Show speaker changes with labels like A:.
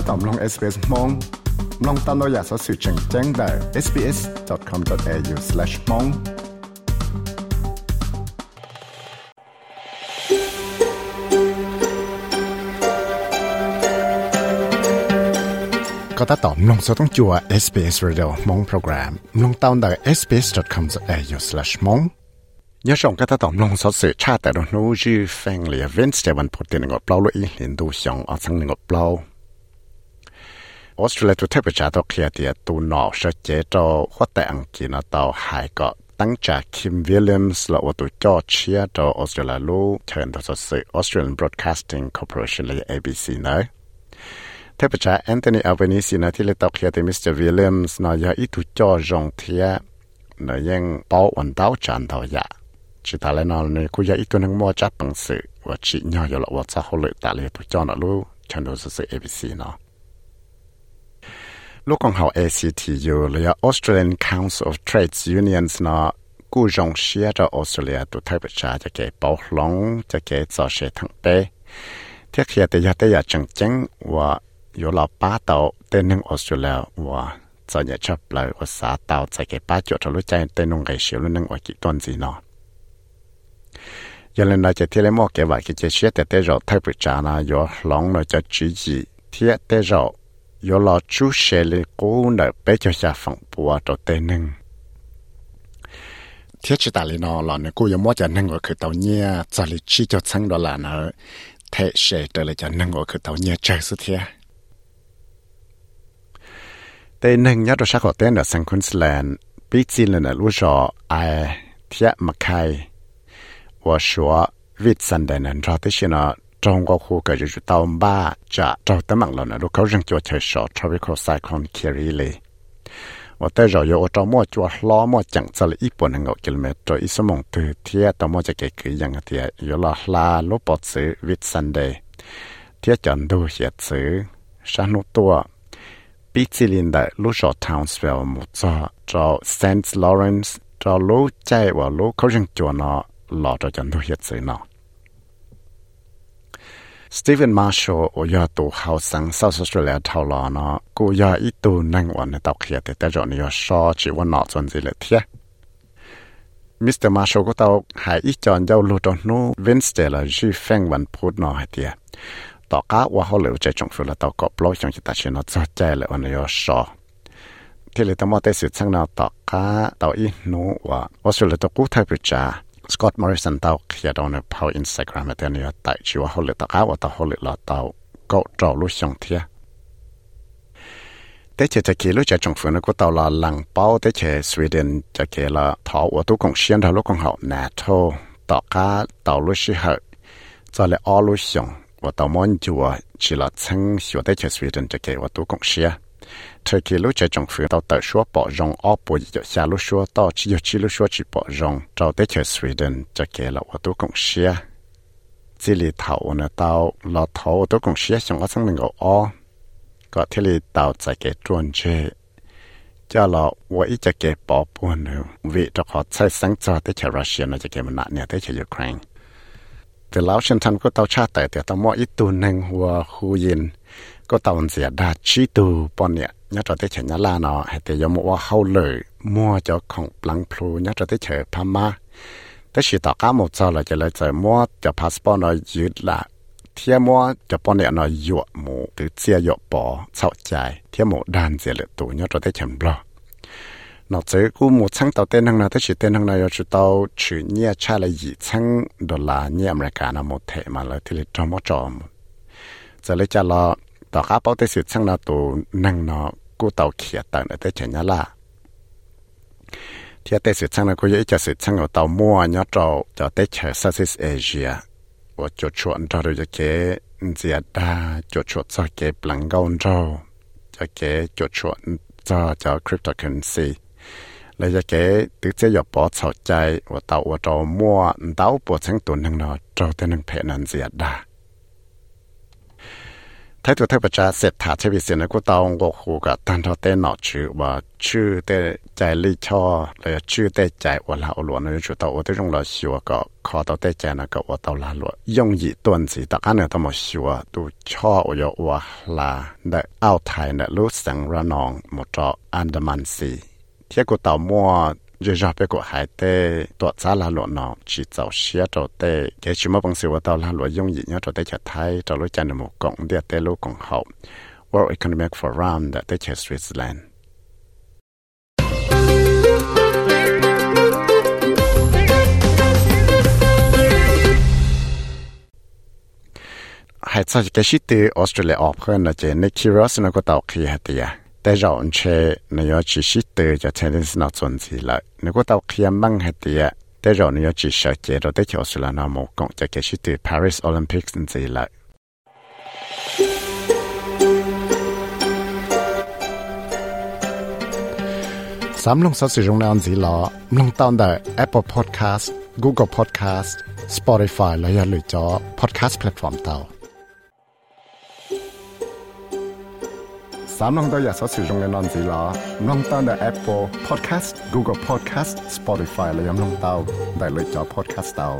A: ถ้าตอมลง SBS มองลองตามเราอยากสอสื่อแจ้งแจ้งได้ sbs.com.au/mong ก็ถ้าตอมลงสต้องจัว SBS Radio มองโปรแกรมลงตามได้ sbs.com.au/mong nhớ rằng cái tao lòng số sự cha tại đó nó dư phèn lìa Wednesdayวันพุธที่งบเปล่าเลยลินดูสองอันสังงบเปล่า Australia tu thấy bây giờ tôi kia thì sẽ chế cho hoa tại Anh kia nó tàu hải có tăng trả Kim Williams là ô tô cho cho Australia lu thần đó sự Australian Broadcasting Corporation là ABC nữa. Thế bây giờ Anthony Albanese nó thì là tàu kia thì Williams nó giờ ít tu cho rong thia nó ยัง bao ổn tàu chẳng thảo dạ. Chỉ ta lại nó này cũng giờ ít tu mua chấp bằng sự và chỉ nhau giờ là ô tô hồ tại là tu cho nó lu thần đó sự ABC nó. นะเทพจ้าแอนโทนีอัลเวนิซีนะที่เลยตัวเคลียร์ที่มิสเตอร์วิลเลียมส์นะยาอีตัวจอร์จงเทียนะยังเป้าวันเต้าจานตัวยา chỉ ta lại nói này cũng ít tuần mua chắc bằng sự và chỉ nhau giờ là và sao họ lợi ta lại tôi cho nó luôn chân đồ sự ABC nó lúc còn học ACTU là Australian Council of Trades Unions nó cú rong xia cho Australia tụ thay bạch cho cái bảo long cho cái cho sẽ thằng bé thiết hiện tại giờ tại giờ chẳng chẳng và có là ba tàu tên nâng Australia và cho nhà chấp lại và xã tàu cho cái ba chỗ cho lúc chạy tên nông cái xíu luôn nâng ở kỹ tuần gì nó giờ lên nói chỉ thiết lấy một cái vài cái chế chế để để rồi thay bữa trà na yo lòng nó cho chỉ gì thiết để rồi chú sẽ lấy chỉ tại nó là nó cố yo mua cho nâng ở cái tàu nhia cho chi cho sang đó là nó thế sẽ trở lại cho nâng ở cái tàu nhia chơi sự thiết tên nâng nhớ rồi sắc họ tên ở Queensland bị chi là ở lúa rò ai thiết mà khai số vịt sân đây nên cho tới nó 中国湖个就是到巴扎，找的忙了呢。如果人就去说 tropical cyclone Kirili，我带着有我周末就拉莫讲这里一百零五 kilometer，一什么对天到莫这个个样的天，有了拉罗伯茨 with Sunday，天讲都写词，山路多。比起林的卢少 Townsville 木扎，找 Saint Lawrence，找卢在我卢口人就那老着讲都写词呢。Stephen Marshall ở nhà tù hậu sang South Australia thảo lọ nó cô nhà ít tù năng hoàn tàu kia thì tại rồi nó so chỉ quan nọ chân gì là thiệt Mr. Marshall có tàu hai ít chọn giao lưu trong nó Wednesday là dư phènวันพุธnó hay thiệt tỏ cá qua họ liệu chạy trong phiếu là tàu cọp lối trong chỉ ta chỉ nó cho chạy lại hoàn nó so thì là tao mua tay sự sang nào tỏ cá tàu ít nó và Australia tàu cú thay bị trả Scott Morrison tao kia đó nó phao Instagram ở đây này tại chỉว่าเขาเลยตะก้าวตาเขาเลยละตาก็จ่อลุชงเทียแต่เจจะกี่ลุจะจงฝืนก็ตาละหลังเป้า Scott Morrison tao khía đâu nè pao Instagram mà tên nữa tại chùa hồ lệ tao áo tao hồ lệ là tao cậu trò lúc xong thia tế chế chế kia lúc chế trong phương của tao là lăng bao tế chế Sweden chế kia là thảo ở tu công xuyên thảo lúc công hậu NATO tao cá tao lúc xí hậu cho lệ ô lúc xong và tao muốn chùa chỉ là chân xíu tế chế Sweden chế kia và tu công xuyên thời kỳ lúc chạy trong phía tàu tàu xóa bỏ rong ó bộ gì xa lúc xóa tàu chỉ cho chỉ lúc xóa chỉ bỏ rong trao tới chơi Sweden cho kể là ô tô công xia chỉ lì thầu nè tàu lò thầu ô tô cũng xia xong ở sang mình gọi ó có thể lì tàu chạy cái trôn chơi cho là vậy cho cái bỏ buồn nữa vì cho họ xây sáng cho tới chơi Russia nó cho cái mình nạn nè tới chơi Ukraine từ lão sinh thành của tàu cha tại thì tàu mọi ít tu nâng hòa hù yên có tàu dìa đa chi tu bọn nhạc nhất là tới chợ nhà la nó hay tới dùng mua hậu lử mua cho không lăng plu nhất là tới chợ pha ma tới chỉ tao cá một giờ là chỉ là chợ mua cho passport nó giữ lại เทียมัวจะปอนเนาะยนอหยวหมูหรือเสียหยวปอเข้าใจเทียหมูดันเสียเลยตัวยอดเราได้ฉยนบลอนอกจากกูหมูช่างต่าเต้นทางนั้นถ้าฉีเต้นทางนั้นเราจะเต่าฉีเนี่ยชาลยยีช่างดอลลาร์เนี่ยอเมริกานะหมดเทมาเลยที่เลยจอมจอมจะเลยจะรอต่อข้าเป้าได้สุดช่างนาตัวหนั่งเนาะ กูเตาเขียตังได้เฉยนละที่ได้สุดช่างนากูยังจะสุดช่างเอาเตามั่วเนาะเราจะได้เฉย Southeast Asia ว่าจุดชวนเราจะเก๋เจียดาจุดชวนจะเก๋ปลังเกาเราจะเก๋จุดชวนจะจะ cryptocurrency เลยจะเก๋ตึกจะหยบปอเข้าใจว่าเตาว่าเรามั่วเตาปวดทั้งตัวหนึ่งเนา ถ้าตัวเทพระเสร็จถาชีวิตเสียนก็ตองกคูกับตันทอเต้หนอชื่อว่าชื่อเต้ใจลิชอเลยชื่อเต้ใจอวลาอหลวนเลชุดตัวเต้จงเราชัวก็คอตัวเต้ใจนะก็ว่าตัวลาหลวนยงหยีตัวสีตะกันเนี่ยต้องมาชัวตัวชออยว่าลาได้เอาไทยเนี่ยรู้สังระนองหมดจออันดามันสีเที่ยกูต่อมัว giờ giờ bé của hải tê tuột giá là lộ nọ chỉ giàu xía trâu tê cái chỉ mà bằng sự tàu là lộ dùng gì nhá trâu tê chả thái trâu lối chân một cộng địa tê lô cộng hậu World Economic Forum đã tê chặt Switzerland. Hay sao cái shit từ Australia ở hơn là chỉ Nick Kiros nó có tàu khi hạt tiệt แต่เราเชื่อในยอดจิตเตอร์จะเช่นนี้น่าสนใจเลยนึกว่าเราเขียนบังเหตุแต่เราในยอดจิตเชื่อเราได้เที่ยวสุลานาโมกงจะเกี่ยวกับ Paris Olympics นี่เลยสามลงสัสิรงในอันสีล้อลงตอนได้ Apple Podcast Google Podcast Spotify และอย่าลืมจอ Podcast Platform เตา ามน้องตัวอยากสอสื่อตรงในนอนสีล้อน้องตั้งแต่ Apple Podcast Google Podcast Spotify และยังน้องเต้าได้เลยจอ Podcast เต้า